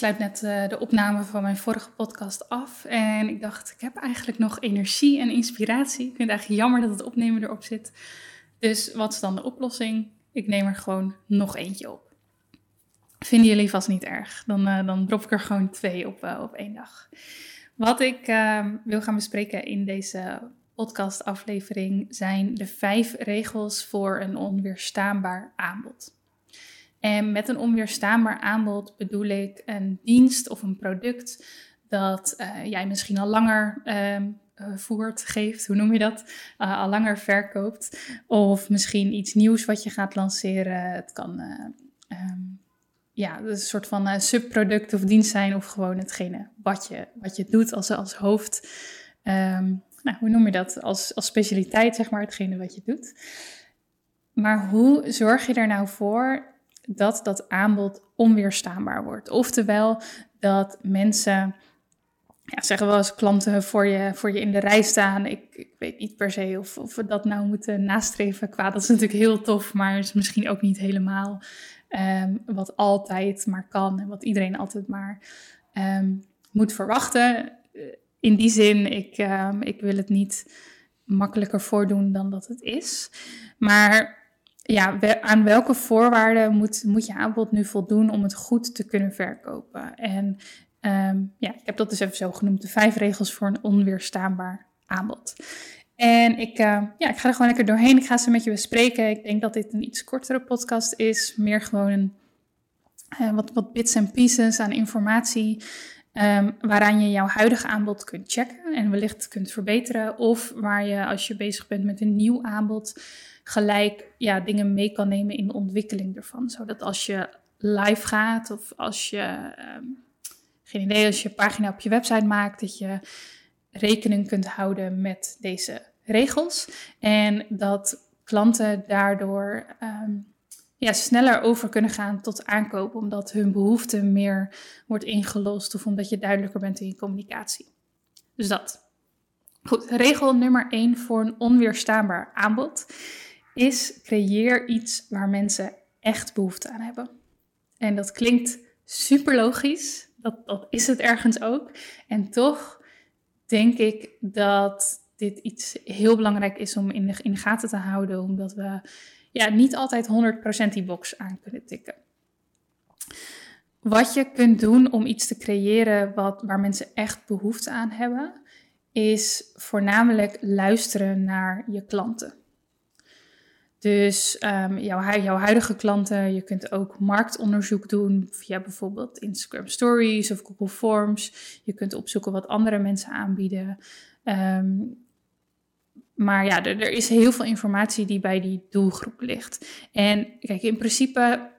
Sluit net uh, de opname van mijn vorige podcast af en ik dacht, ik heb eigenlijk nog energie en inspiratie. Ik vind het eigenlijk jammer dat het opnemen erop zit. Dus wat is dan de oplossing? Ik neem er gewoon nog eentje op. Vinden jullie vast niet erg? Dan, uh, dan drop ik er gewoon twee op, uh, op één dag. Wat ik wil gaan bespreken in deze podcastaflevering zijn de vijf regels voor een onweerstaanbaar aanbod. En met een onweerstaanbaar aanbod bedoel ik een dienst of een product dat uh, jij misschien al langer uh, voert, geeft, hoe noem je dat? Uh, al langer verkoopt. Of misschien iets nieuws wat je gaat lanceren. Het kan um, ja, een soort van subproduct of dienst zijn, of gewoon hetgene wat je, wat je doet als, als hoofd. Um, nou, hoe noem je dat? Als, als specialiteit, zeg maar, hetgene wat je doet. Maar hoe zorg je er nou voor dat dat aanbod onweerstaanbaar wordt. Oftewel dat mensen, ja, zeggen wel eens klanten voor je, voor je in de rij staan. Ik, ik weet niet per se of, of we dat nou moeten nastreven qua. Dat is natuurlijk heel tof, maar is misschien ook niet helemaal um, wat altijd maar kan en wat iedereen altijd maar um, moet verwachten. In die zin, ik, um, ik wil het niet makkelijker voordoen dan dat het is. Maar ja, aan welke voorwaarden moet, moet je aanbod nu voldoen om het goed te kunnen verkopen? En um, ja, ik heb dat dus even zo genoemd, de vijf regels voor een onweerstaanbaar aanbod. En ik, uh, ja, ik ga er gewoon lekker doorheen. Ik ga ze met je bespreken. Ik denk dat dit een iets kortere podcast is. Meer gewoon een, uh, wat, wat bits en pieces aan informatie. Um, waaraan je jouw huidige aanbod kunt checken en wellicht kunt verbeteren. Of waar je als je bezig bent met een nieuw aanbod gelijk ja, dingen mee kan nemen in de ontwikkeling ervan. Zodat als je live gaat of als je, um, geen idee, als je pagina op je website maakt, dat je rekening kunt houden met deze regels. En dat klanten daardoor um, ja, sneller over kunnen gaan tot aankopen, omdat hun behoefte meer wordt ingelost of omdat je duidelijker bent in je communicatie. Dus dat. Goed, regel nummer 1 voor een onweerstaanbaar aanbod is creëer iets waar mensen echt behoefte aan hebben. En dat klinkt super logisch, dat, dat is het ergens ook. En toch denk ik dat dit iets heel belangrijk is om in de, in de gaten te houden, omdat we ja, niet altijd 100% die box aan kunnen tikken. Wat je kunt doen om iets te creëren wat, waar mensen echt behoefte aan hebben, is voornamelijk luisteren naar je klanten. Dus um, jouw, jouw, huidige klanten, je kunt ook marktonderzoek doen via bijvoorbeeld Instagram Stories of Google Forms. Je kunt opzoeken wat andere mensen aanbieden. Um, maar ja, er, is heel veel informatie die bij die doelgroep ligt. En kijk, in principe,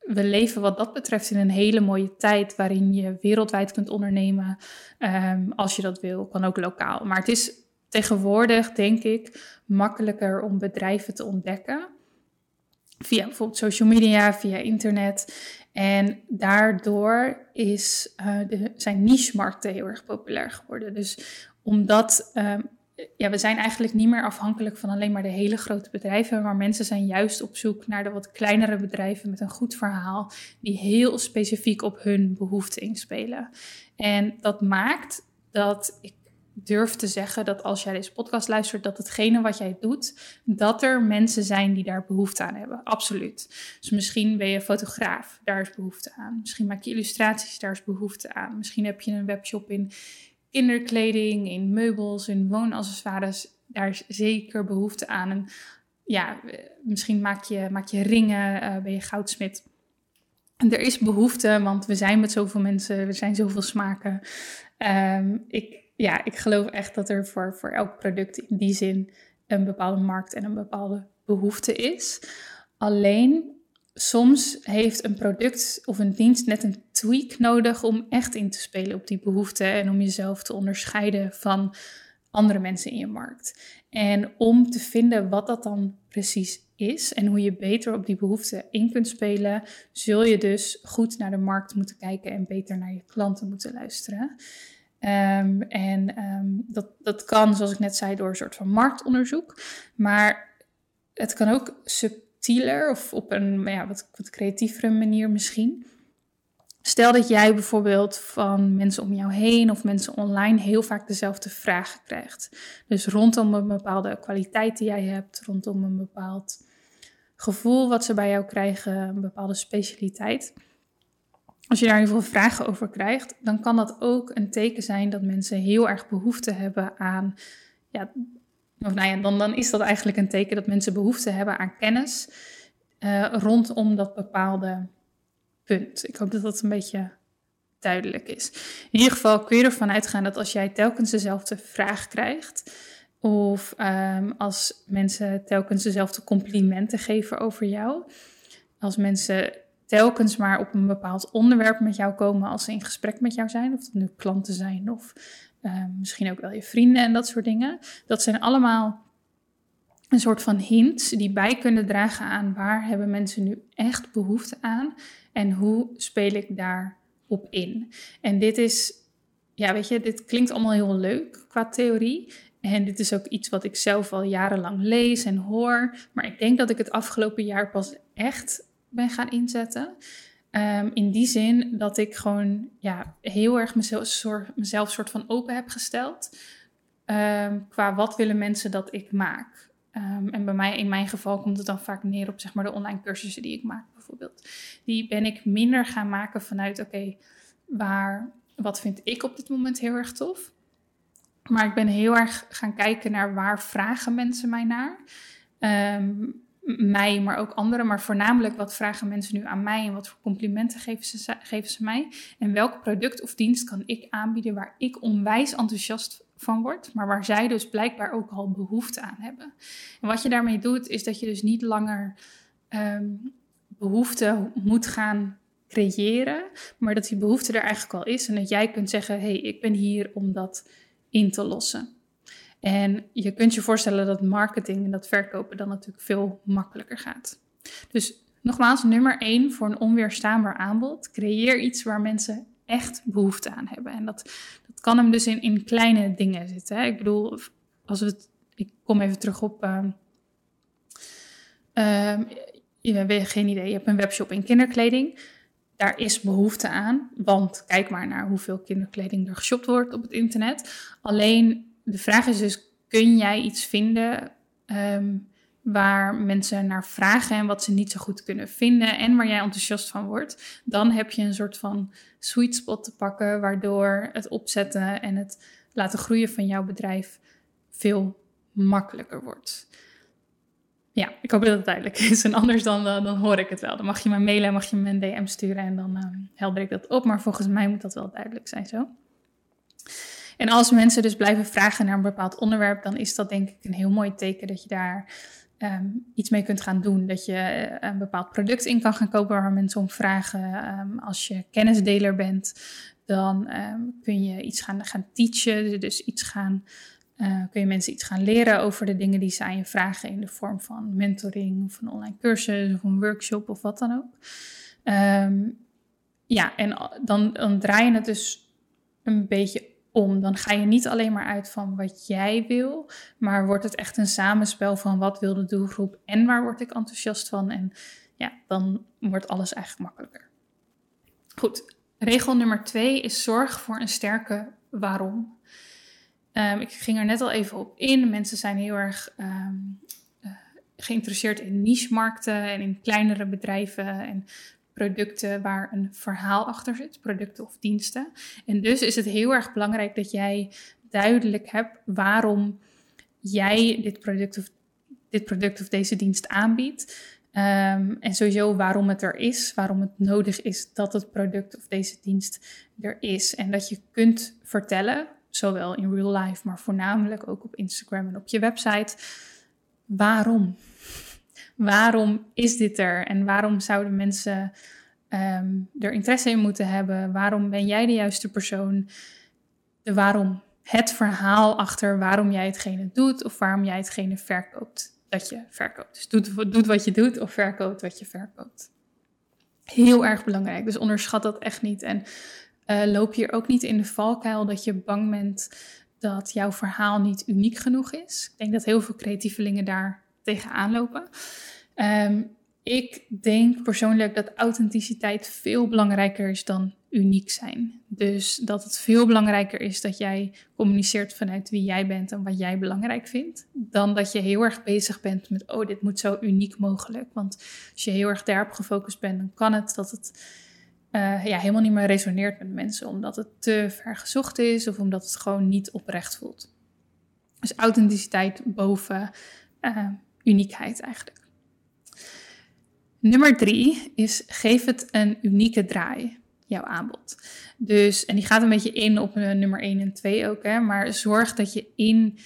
we leven wat dat betreft in een hele mooie tijd waarin je wereldwijd kunt ondernemen um, als je dat wil, kan ook lokaal. Maar het is tegenwoordig, denk ik, makkelijker om bedrijven te ontdekken. Via bijvoorbeeld social media, via internet. En daardoor is, uh, de, zijn niche-markten heel erg populair geworden. Dus omdat um, ja, we zijn eigenlijk niet meer afhankelijk van alleen maar de hele grote bedrijven, maar mensen zijn juist op zoek naar de wat kleinere bedrijven met een goed verhaal, die heel specifiek op hun behoeften inspelen. En dat maakt dat ik durf te zeggen dat als jij deze podcast luistert, dat hetgene wat jij doet, dat er mensen zijn die daar behoefte aan hebben. Absoluut. Dus misschien ben je fotograaf, daar is behoefte aan. Misschien maak je illustraties, daar is behoefte aan. Misschien heb je een webshop in kinderkleding, in meubels, in woonaccessoires. Daar is zeker behoefte aan. Ja, misschien maak je, maak je ringen, uh, ben je goudsmid. En er is behoefte, want we zijn met zoveel mensen, we zijn zoveel smaken. Um, ik, ja, ik geloof echt dat er voor, voor elk product in die zin een bepaalde markt en een bepaalde behoefte is. Alleen soms heeft een product of een dienst net een tweak nodig om echt in te spelen op die behoefte en om jezelf te onderscheiden van andere mensen in je markt. En om te vinden wat dat dan precies is en hoe je beter op die behoefte in kunt spelen, zul je dus goed naar de markt moeten kijken en beter naar je klanten moeten luisteren. Um, en um, dat, dat kan, zoals ik net zei, door een soort van marktonderzoek. Maar het kan ook of op een ja, wat, wat creatievere manier misschien. Stel dat jij bijvoorbeeld van mensen om jou heen of mensen online heel vaak dezelfde vragen krijgt. Dus rondom een bepaalde kwaliteit die jij hebt, rondom een bepaald gevoel wat ze bij jou krijgen, een bepaalde specialiteit. Als je daar heel veel vragen over krijgt, dan kan dat ook een teken zijn dat mensen heel erg behoefte hebben aan. Ja, of nou ja, dan, dan is dat eigenlijk een teken dat mensen behoefte hebben aan kennis uh, rondom dat bepaalde punt. Ik hoop dat dat een beetje duidelijk is. In ieder geval kun je ervan uitgaan dat als jij telkens dezelfde vraag krijgt, of um, als mensen telkens dezelfde complimenten geven over jou, als mensen telkens maar op een bepaald onderwerp met jou komen als ze in gesprek met jou zijn, of dat nu klanten zijn of um, misschien ook wel je vrienden en dat soort dingen. Dat zijn allemaal een soort van hints die bij kunnen dragen aan waar hebben mensen nu echt behoefte aan en hoe speel ik daarop in. En dit is, ja weet je, dit klinkt allemaal heel leuk qua theorie. En dit is ook iets wat ik zelf al jarenlang lees en hoor. Maar ik denk dat ik het afgelopen jaar pas echt ben gaan inzetten. Um, in die zin dat ik gewoon ja, heel erg mezelf, mezelf soort van open heb gesteld. Um, qua wat willen mensen dat ik maak. Um, en bij mij, in mijn geval, komt het dan vaak neer op zeg maar, de online cursussen die ik maak, bijvoorbeeld. Die ben ik minder gaan maken vanuit, oké, waar, wat vind ik op dit moment heel erg tof? Maar ik ben heel erg gaan kijken naar waar vragen mensen mij naar. Mij, maar ook anderen. Maar voornamelijk wat vragen mensen nu aan mij en wat voor complimenten geven ze, geven ze mij. En welk product of dienst kan ik aanbieden waar ik onwijs enthousiast van word, maar waar zij dus blijkbaar ook al behoefte aan hebben. En wat je daarmee doet, is dat je dus niet langer um, behoefte moet gaan creëren, maar dat die behoefte er eigenlijk al is en dat jij kunt zeggen: hé, hey, ik ben hier om dat in te lossen. En je kunt je voorstellen dat marketing en dat verkopen dan natuurlijk veel makkelijker gaat. Dus nogmaals, nummer één voor een onweerstaanbaar aanbod. Creëer iets waar mensen echt behoefte aan hebben. En dat, dat kan hem dus in, in kleine dingen zitten. Hè? Ik bedoel, als we het, ik kom even terug op. Uh, uh, je hebt geen idee, je hebt een webshop in kinderkleding. Daar is behoefte aan, want kijk maar naar hoeveel kinderkleding er geshopt wordt op het internet. Alleen de vraag is dus, kun jij iets vinden um, waar mensen naar vragen en wat ze niet zo goed kunnen vinden en waar jij enthousiast van wordt? Dan heb je een soort van sweet spot te pakken, waardoor het opzetten en het laten groeien van jouw bedrijf veel makkelijker wordt. Ja, ik hoop dat het duidelijk is. En anders dan, dan hoor ik het wel. Dan mag je me mailen, mag je me een DM sturen en dan uh, helder ik dat op. Maar volgens mij moet dat wel duidelijk zijn zo. En als mensen dus blijven vragen naar een bepaald onderwerp, dan is dat denk ik een heel mooi teken dat je daar um, iets mee kunt gaan doen. Dat je eh, een bepaald product in kan gaan kopen waar mensen om vragen. Um, als je kennisdeler bent, dan um, kun je iets gaan, gaan teachen, dus iets gaan. Uh, kun je mensen iets gaan leren over de dingen die ze aan je vragen in de vorm van mentoring of een online cursus of een workshop of wat dan ook. ja, en dan, dan draai je het dus een beetje om. Dan ga je niet alleen maar uit van wat jij wil, maar wordt het echt een samenspel van wat wil de doelgroep en waar word ik enthousiast van. En ja, dan wordt alles eigenlijk makkelijker. Goed, regel nummer twee is zorg voor een sterke waarom. Ehm, ik ging er net al even op in. Mensen zijn heel erg ehm, eh, geïnteresseerd in niche-markten en in kleinere bedrijven en producten waar een verhaal achter zit, producten of diensten. En dus is het heel erg belangrijk dat jij duidelijk hebt waarom jij dit product of, dit product of deze dienst aanbiedt. Ehm, en sowieso waarom het er is, waarom het nodig is dat het product of deze dienst er is. En dat je kunt vertellen, zowel in real life, maar voornamelijk ook op Instagram en op je website, waarom. Waarom is dit er en waarom zouden mensen um, er interesse in moeten hebben? Waarom ben jij de juiste persoon? De waarom, het verhaal achter waarom jij hetgene doet of waarom jij hetgene verkoopt dat je verkoopt. Dus doet, doet wat je doet of verkoopt wat je verkoopt. Heel erg belangrijk, dus onderschat dat echt niet. En uh, loop hier ook niet in de valkuil dat je bang bent dat jouw verhaal niet uniek genoeg is. Ik denk dat heel veel creatievelingen daar tegenaan lopen. Um, ik denk persoonlijk dat authenticiteit veel belangrijker is dan uniek zijn. Dus dat het veel belangrijker is dat jij communiceert vanuit wie jij bent en wat jij belangrijk vindt, dan dat je heel erg bezig bent met, oh, dit moet zo uniek mogelijk. Want als je heel erg daarop gefocust bent, dan kan het dat het uh, ja, helemaal niet meer resoneert met mensen, omdat het te ver gezocht is of omdat het gewoon niet oprecht voelt. Dus authenticiteit boven uh, uniekheid eigenlijk. Nummer drie is geef het een unieke draai, jouw aanbod. Dus, en die gaat een beetje in op uh, nummer 1 en 2 ook, hè, maar zorg dat je in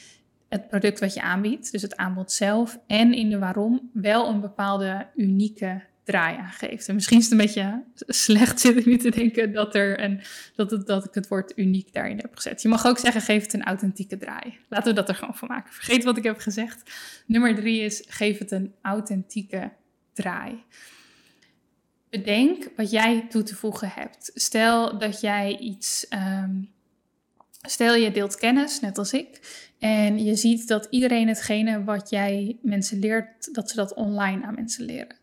het product wat je aanbiedt, dus het aanbod zelf en in de waarom, wel een bepaalde unieke draai aangeeft. En misschien is het een beetje slecht, zit ik nu te denken, dat, er een, dat, het, dat ik het woord uniek daarin heb gezet. Je mag ook zeggen, geef het een authentieke draai. Laten we dat er gewoon van maken. Vergeet wat ik heb gezegd. Nummer drie is, geef het een authentieke draai. Bedenk wat jij toe te voegen hebt. Stel dat jij iets. Um, stel je deelt kennis, net als ik. En je ziet dat iedereen hetgene wat jij mensen leert, dat ze dat online aan mensen leren.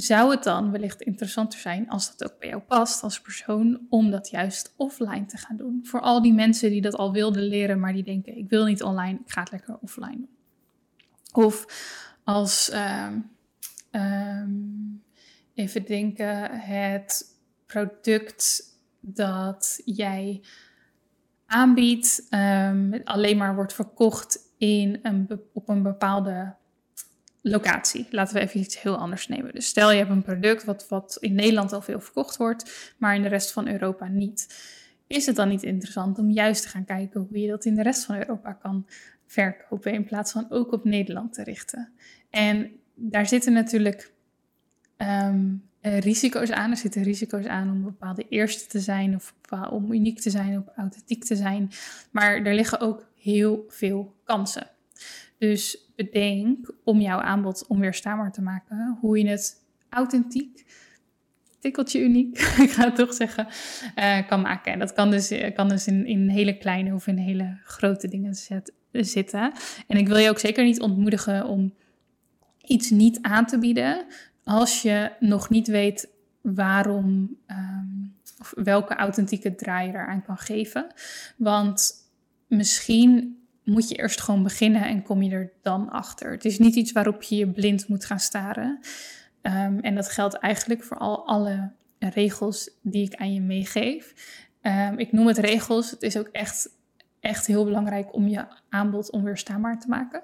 Zou het dan wellicht interessanter zijn als dat ook bij jou past als persoon, om dat juist offline te gaan doen? Voor al die mensen die dat al wilden leren, maar die denken: ik wil niet online, ik ga het lekker offline doen. Of als. Uh, Um, even denken, het product dat jij aanbiedt um, alleen maar wordt verkocht in een, op een bepaalde locatie. Laten we even iets heel anders nemen. Dus stel je hebt een product wat, wat in Nederland al veel verkocht wordt, maar in de rest van Europa niet. Is het dan niet interessant om juist te gaan kijken hoe je dat in de rest van Europa kan verkopen in plaats van ook op Nederland te richten? En daar zitten natuurlijk ehm, eh, risico's aan. Er zitten risico's aan om bepaalde eerste te zijn of om uniek te zijn of authentiek te zijn. Maar er liggen ook heel veel kansen. Dus bedenk om jouw aanbod onweerstaanbaar te maken hoe je het authentiek, tikkeltje uniek, ik ga het toch zeggen, uh, kan maken. En dat kan dus, eh, kan dus in, in hele kleine of in hele grote dingen zitten. En ik wil je ook zeker niet ontmoedigen om iets niet aan te bieden als je nog niet weet waarom um, of welke authentieke draai je eraan kan geven. Want misschien moet je eerst gewoon beginnen en kom je er dan achter. Het is niet iets waarop je je blind moet gaan staren. Um, en dat geldt eigenlijk voor al alle regels die ik aan je meegeef. Um, ik noem het regels. Het is ook echt echt heel belangrijk om je aanbod onweerstaanbaar te maken.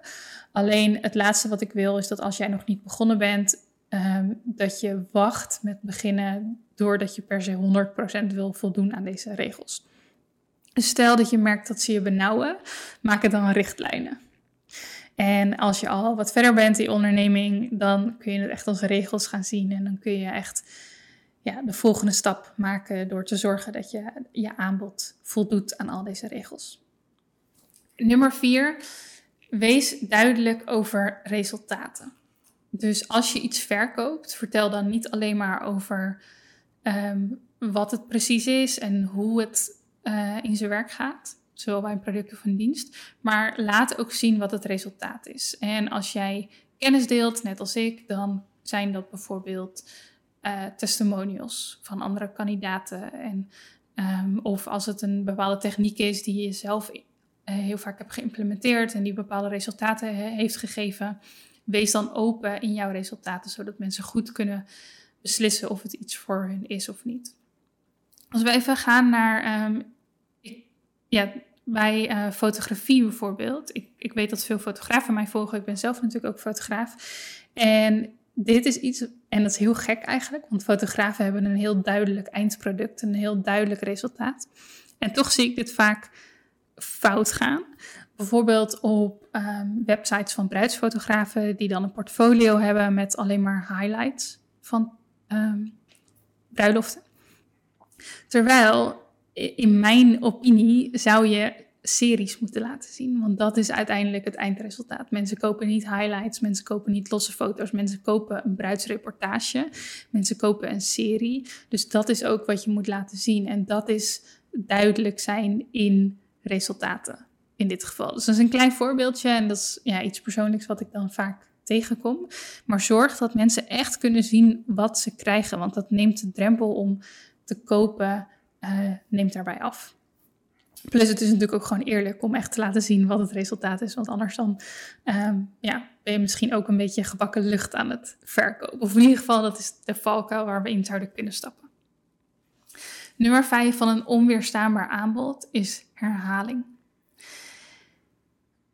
Alleen het laatste wat ik wil is dat als jij nog niet begonnen bent, ehm, dat je wacht met beginnen doordat je per se 100% wil voldoen aan deze regels. Stel dat je merkt dat ze je benauwen, maak het dan richtlijnen. En als je al wat verder bent in onderneming, dan kun je het echt als regels gaan zien en dan kun je echt ja, de volgende stap maken door te zorgen dat je je aanbod voldoet aan al deze regels. Nummer vier, wees duidelijk over resultaten. Dus als je iets verkoopt, vertel dan niet alleen maar over ehm, wat het precies is en hoe het uh, in zijn werk gaat, zowel bij een product of een dienst, maar laat ook zien wat het resultaat is. En als jij kennis deelt, net als ik, dan zijn dat bijvoorbeeld uh, testimonials van andere kandidaten. En, um, of als het een bepaalde techniek is die je zelf heel vaak heb geïmplementeerd en die bepaalde resultaten heeft gegeven. Wees dan open in jouw resultaten, zodat mensen goed kunnen beslissen of het iets voor hun is of niet. Als we even gaan naar ehm, ja, bij uh, fotografie bijvoorbeeld. Ik, ik weet dat veel fotografen mij volgen. Ik ben zelf natuurlijk ook fotograaf. En dit is iets, en dat is heel gek eigenlijk, want fotografen hebben een heel duidelijk eindproduct, een heel duidelijk resultaat. En toch zie ik dit vaak fout gaan. Bijvoorbeeld op ehm, websites van bruidsfotografen die dan een portfolio hebben met alleen maar highlights van um, bruiloften. Terwijl in mijn opinie zou je series moeten laten zien. Want dat is uiteindelijk het eindresultaat. Mensen kopen niet highlights, mensen kopen niet losse foto's, mensen kopen een bruidsreportage, mensen kopen een serie. Dus dat is ook wat je moet laten zien. En dat is duidelijk zijn in resultaten in dit geval. Dus dat is een klein voorbeeldje en dat is ja, iets persoonlijks wat ik dan vaak tegenkom. Maar zorg dat mensen echt kunnen zien wat ze krijgen, want dat neemt de drempel om te kopen, uh, neemt daarbij af. Plus het is natuurlijk ook gewoon eerlijk om echt te laten zien wat het resultaat is. Want anders dan um, ja, ben je misschien ook een beetje gebakken lucht aan het verkopen. Of in ieder geval, dat is de valkuil waar we in zouden kunnen stappen. Nummer 5 van een onweerstaanbaar aanbod is herhaling.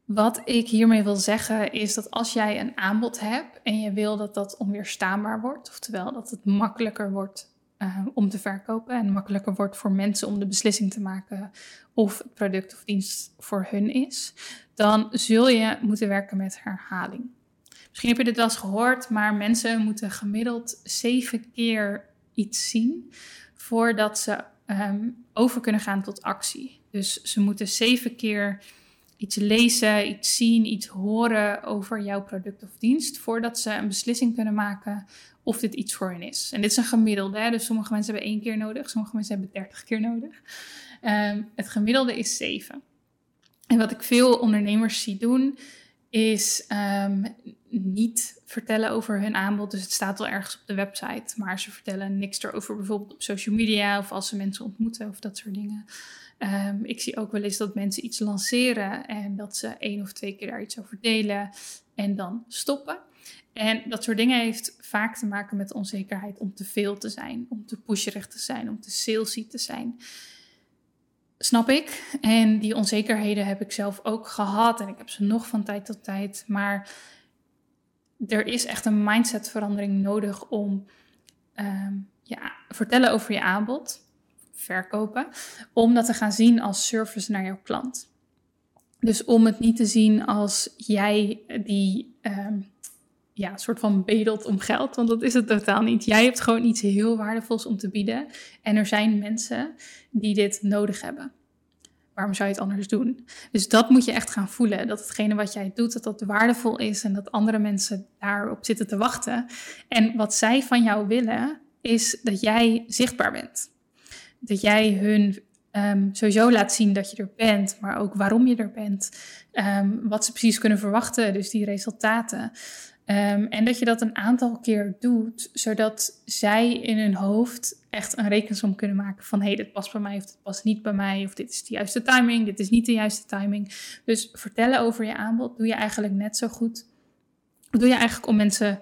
Wat ik hiermee wil zeggen is dat als jij een aanbod hebt en je wil dat dat onweerstaanbaar wordt, oftewel dat het makkelijker wordt uh, om te verkopen en makkelijker wordt voor mensen om de beslissing te maken of het product of dienst voor hun is, dan zul je moeten werken met herhaling. Misschien heb je dit wel eens gehoord, maar mensen moeten gemiddeld zeven keer iets zien voordat ze um, over kunnen gaan tot actie. Dus ze moeten zeven keer iets lezen, iets zien, iets horen over jouw product of dienst voordat ze een beslissing kunnen maken of dit iets voor hen is. En dit is een gemiddelde, hè? dus sommige mensen hebben één keer nodig, sommige mensen hebben dertig keer nodig. Um, het gemiddelde is zeven. En wat ik veel ondernemers zie doen, is um, niet vertellen over hun aanbod. Dus het staat wel ergens op de website, maar ze vertellen niks erover, bijvoorbeeld op social media of als ze mensen ontmoeten of dat soort dingen. Um, ik zie ook wel eens dat mensen iets lanceren en dat ze één of twee keer daar iets over delen en dan stoppen. En dat soort dingen heeft vaak te maken met onzekerheid om te veel te zijn, om te pusherig te zijn, om te salesy te zijn. Snap ik. En die onzekerheden heb ik zelf ook gehad en ik heb ze nog van tijd tot tijd. Maar er is echt een mindsetverandering nodig om um, ja, vertellen over je aanbod, verkopen, om dat te gaan zien als service naar jouw klant. Dus om het niet te zien als jij die um, ja, soort van bedelt om geld, want dat is het totaal niet. Jij hebt gewoon iets heel waardevols om te bieden en er zijn mensen die dit nodig hebben. Waarom zou je het anders doen? Dus dat moet je echt gaan voelen. Dat hetgene wat jij doet, dat dat waardevol is en dat andere mensen daarop zitten te wachten. En wat zij van jou willen, is dat jij zichtbaar bent. Dat jij hun um, sowieso laat zien dat je er bent, maar ook waarom je er bent. Um, wat ze precies kunnen verwachten, dus die resultaten. Um, en dat je dat een aantal keer doet, zodat zij in hun hoofd echt een rekensom kunnen maken van hé, hey, dit past bij mij of dit past niet bij mij, of dit is de juiste timing, dit is niet de juiste timing. Dus vertellen over je aanbod doe je eigenlijk net zo goed. Doe je eigenlijk om mensen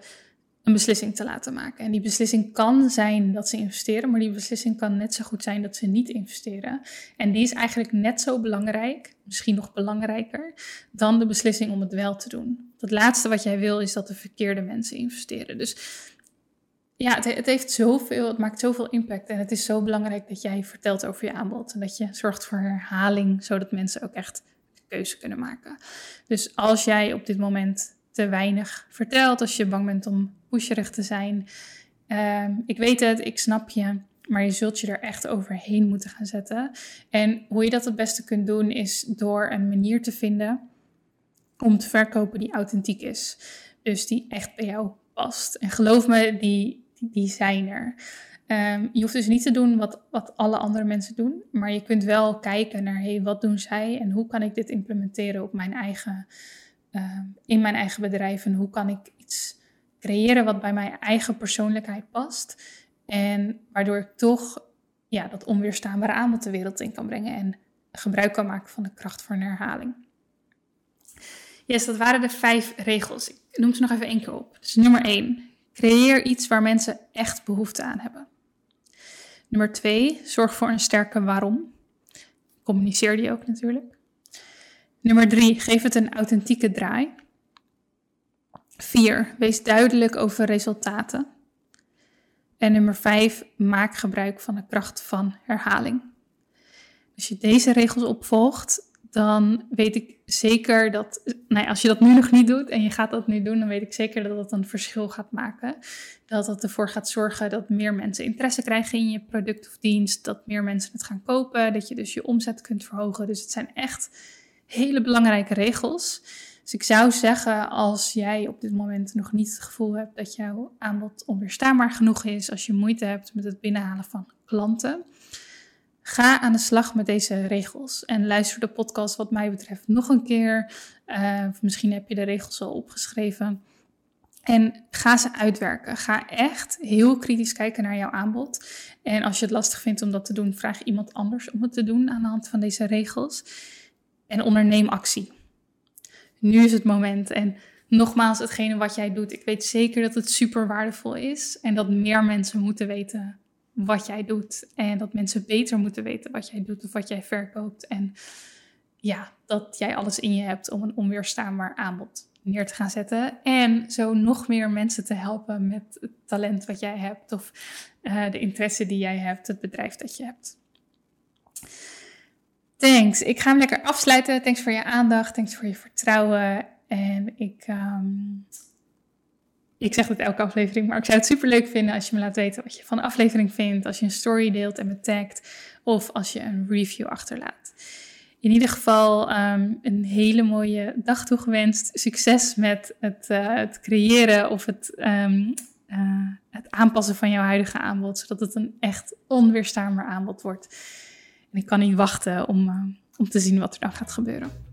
een beslissing te laten maken. En die beslissing kan zijn dat ze investeren, maar die beslissing kan net zo goed zijn dat ze niet investeren. En die is eigenlijk net zo belangrijk, misschien nog belangrijker, dan de beslissing om het wel te doen. Het laatste wat jij wil is dat de verkeerde mensen investeren. Dus ja, het, het, heeft zoveel, het maakt zoveel impact. En het is zo belangrijk dat jij vertelt over je aanbod. En dat je zorgt voor herhaling, zodat mensen ook echt de keuze kunnen maken. Dus als jij op dit moment te weinig vertelt, als je bang bent om pusherig te zijn. Uh, ik weet het, ik snap je, maar je zult je er echt overheen moeten gaan zetten. En hoe je dat het beste kunt doen is door een manier te vinden om te verkopen die authentiek is. Dus die echt bij jou past. En geloof me, die, die, zijn er. Um, je hoeft dus niet te doen wat, wat alle andere mensen doen, maar je kunt wel kijken naar hey, wat doen zij en hoe kan ik dit implementeren op mijn eigen, uh, in mijn eigen bedrijf en hoe kan ik iets creëren wat bij mijn eigen persoonlijkheid past en waardoor ik toch ja, dat onweerstaanbare aanbod de wereld in kan brengen en gebruik kan maken van de kracht van herhaling. Yes, dat waren de vijf regels. Ik noem ze nog even één keer op. Dus nummer één, creëer iets waar mensen echt behoefte aan hebben. Nummer twee, zorg voor een sterke waarom. Communiceer die ook natuurlijk. Nummer drie, geef het een authentieke draai. Vier, wees duidelijk over resultaten. En nummer vijf, maak gebruik van de kracht van herhaling. Als je deze regels opvolgt, dan weet ik zeker dat, nou ja, als je dat nu nog niet doet en je gaat dat nu doen, dan weet ik zeker dat dat een verschil gaat maken. Dat dat ervoor gaat zorgen dat meer mensen interesse krijgen in je product of dienst, dat meer mensen het gaan kopen, dat je dus je omzet kunt verhogen. Dus het zijn echt hele belangrijke regels. Dus ik zou zeggen, als jij op dit moment nog niet het gevoel hebt dat jouw aanbod onweerstaanbaar genoeg is, als je moeite hebt met het binnenhalen van klanten, ga aan de slag met deze regels en luister de podcast wat mij betreft nog een keer. Uh, misschien heb je de regels al opgeschreven. En ga ze uitwerken. Ga echt heel kritisch kijken naar jouw aanbod. En als je het lastig vindt om dat te doen, vraag iemand anders om het te doen aan de hand van deze regels. En onderneem actie. Nu is het moment. En nogmaals, hetgene wat jij doet, ik weet zeker dat het super waardevol is. En dat meer mensen moeten weten wat jij doet. En dat mensen beter moeten weten wat jij doet of wat jij verkoopt. En ja, dat jij alles in je hebt om een onweerstaanbaar aanbod neer te gaan zetten. En zo nog meer mensen te helpen met het talent wat jij hebt of uh, de interesse die jij hebt, het bedrijf dat je hebt. Thanks. Ik ga hem lekker afsluiten. Thanks voor je aandacht. Thanks voor je vertrouwen. En ik, um, ik zeg het elke aflevering, maar ik zou het super leuk vinden als je me laat weten wat je van de aflevering vindt. Als je een story deelt en me tagt. Of als je een review achterlaat. In ieder geval um, een hele mooie dag toegewenst. Succes met het, uh, het creëren of het, um, uh, het aanpassen van jouw huidige aanbod. Zodat het een echt onweerstaanbaar aanbod wordt. En ik kan niet wachten om, uh, om te zien wat er dan gaat gebeuren.